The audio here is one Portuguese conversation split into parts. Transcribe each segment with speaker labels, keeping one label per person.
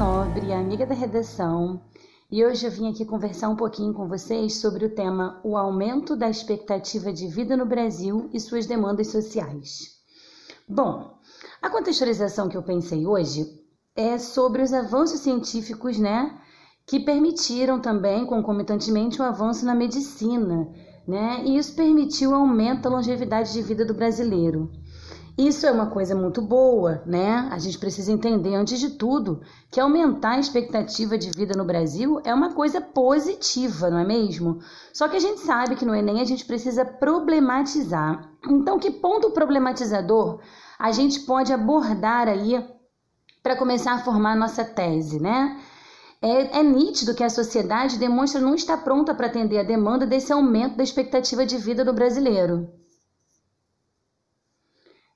Speaker 1: Nobre, amiga da redação, e hoje eu vim aqui conversar um pouquinho com vocês sobre o tema o aumento da expectativa de vida no Brasil e suas demandas sociais. Bom, a contextualização que eu pensei hoje é sobre os avanços científicos, né, que permitiram também concomitantemente o avanço na medicina, né, e isso permitiu o aumento da longevidade de vida do brasileiro. Isso é uma coisa muito boa, né? A gente precisa entender, antes de tudo, que aumentar a expectativa de vida no Brasil é uma coisa positiva, não é mesmo? Só que a gente sabe que no Enem a gente precisa problematizar. Então, que ponto problematizador a gente pode abordar aí para começar a formar a nossa tese, né? É, é, nítido que a sociedade demonstra não estar pronta para atender a demanda desse aumento da expectativa de vida do brasileiro.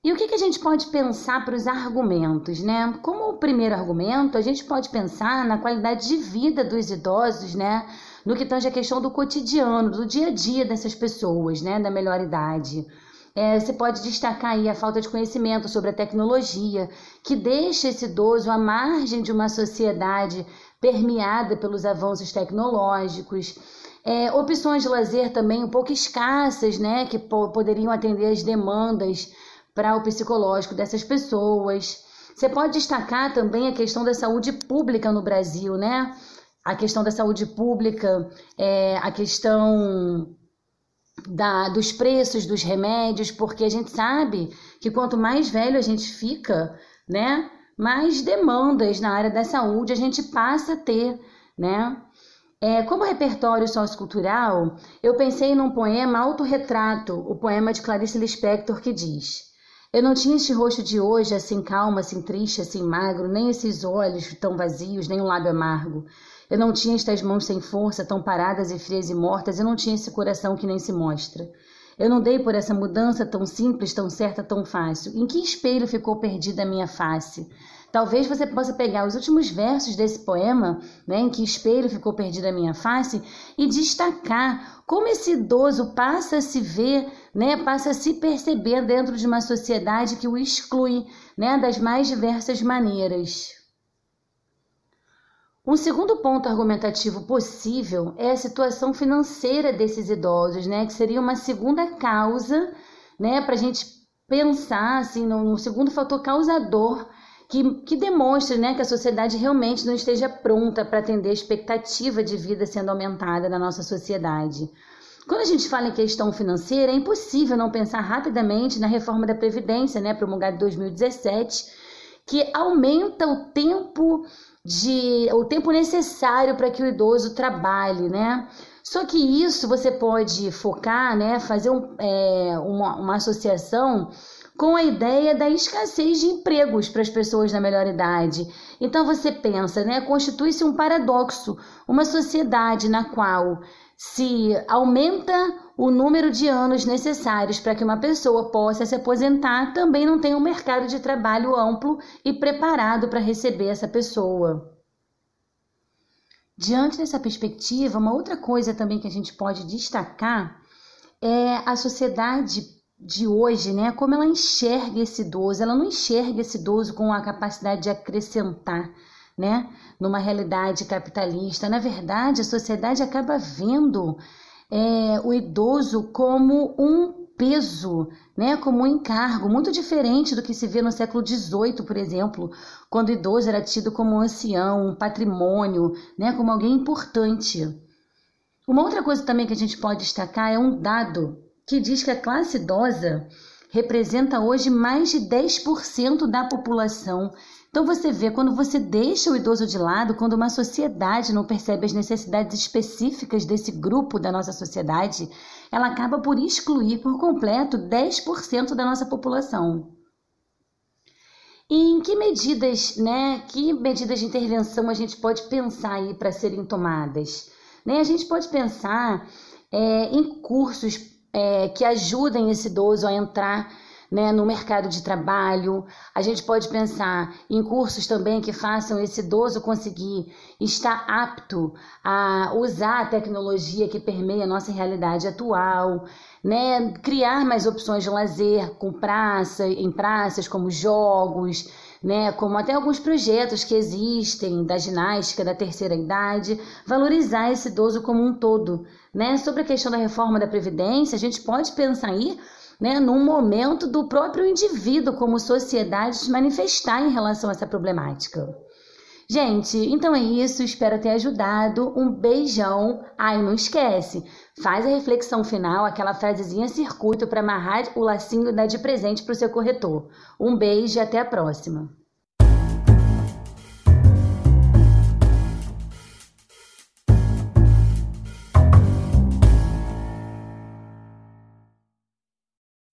Speaker 1: E o que, que a gente pode pensar para os argumentos, né? Como o primeiro argumento, a gente pode pensar na qualidade de vida dos idosos, né? No que tange a questão do cotidiano, do dia a dia dessas pessoas, né? Da melhor idade. É, você pode destacar aí a falta de conhecimento sobre a tecnologia, que deixa esse idoso à margem de uma sociedade permeada pelos avanços tecnológicos. É, opções de lazer também um pouco escassas, né? Que po poderiam atender às demandas para o psicológico dessas pessoas. Você pode destacar também a questão da saúde pública no Brasil, né? A questão da saúde pública, é, a questão da, dos preços dos remédios, porque a gente sabe que quanto mais velho a gente fica, né, mais demandas na área da saúde a gente passa a ter, né? É, como repertório sociocultural, eu pensei num poema Autorretrato, o poema de Clarice Lispector, que diz eu não tinha este rosto de hoje, assim calmo, assim triste, assim magro, nem esses olhos tão vazios, nem um lábio amargo. Eu não tinha estas mãos sem força, tão paradas e frias e mortas, eu não tinha esse coração que nem se mostra. Eu não dei por essa mudança tão simples, tão certa, tão fácil. Em que espelho ficou perdida a minha face? Talvez você possa pegar os últimos versos desse poema, né, em que espelho ficou perdida a minha face, e destacar como esse idoso passa a se ver, né, passa a se perceber dentro de uma sociedade que o exclui né, das mais diversas maneiras. Um segundo ponto argumentativo possível é a situação financeira desses idosos, né, que seria uma segunda causa né, para a gente pensar assim, no segundo fator causador que, que demonstre né, que a sociedade realmente não esteja pronta para atender a expectativa de vida sendo aumentada na nossa sociedade. Quando a gente fala em questão financeira, é impossível não pensar rapidamente na reforma da Previdência, né, promulgada em 2017, que aumenta o tempo de o tempo necessário para que o idoso trabalhe, né? Só que isso você pode focar, né, fazer um, é, uma, uma associação com a ideia da escassez de empregos para as pessoas na melhor idade. Então você pensa, né, constitui-se um paradoxo, uma sociedade na qual se aumenta o número de anos necessários para que uma pessoa possa se aposentar, também não tem um mercado de trabalho amplo e preparado para receber essa pessoa. Diante dessa perspectiva, uma outra coisa também que a gente pode destacar é a sociedade de hoje, né? Como ela enxerga esse idoso, ela não enxerga esse idoso com a capacidade de acrescentar, né? Numa realidade capitalista. Na verdade, a sociedade acaba vendo é, o idoso como um peso, né, como um encargo, muito diferente do que se vê no século XVIII, por exemplo, quando o idoso era tido como um ancião, um patrimônio, né, como alguém importante. Uma outra coisa também que a gente pode destacar é um dado que diz que a classe idosa representa hoje mais de 10% da população. Então você vê, quando você deixa o idoso de lado, quando uma sociedade não percebe as necessidades específicas desse grupo da nossa sociedade, ela acaba por excluir por completo 10% da nossa população. E em que medidas, né, que medidas de intervenção a gente pode pensar aí para serem tomadas? Né, a gente pode pensar é, em cursos é, que ajudem esse idoso a entrar né, no mercado de trabalho. A gente pode pensar em cursos também que façam esse idoso conseguir estar apto a usar a tecnologia que permeia a nossa realidade atual, né, criar mais opções de lazer com praça, em praças como jogos, né? Como até alguns projetos que existem da ginástica da terceira idade, valorizar esse idoso como um todo, né? Sobre a questão da reforma da previdência, a gente pode pensar aí né, num momento do próprio indivíduo como sociedade se manifestar em relação a essa problemática. Gente, então é isso, espero ter ajudado. Um beijão. Ai, não esquece, faz a reflexão final, aquela frasezinha circuito para amarrar o lacinho e dar de presente para o seu corretor. Um beijo e até a próxima.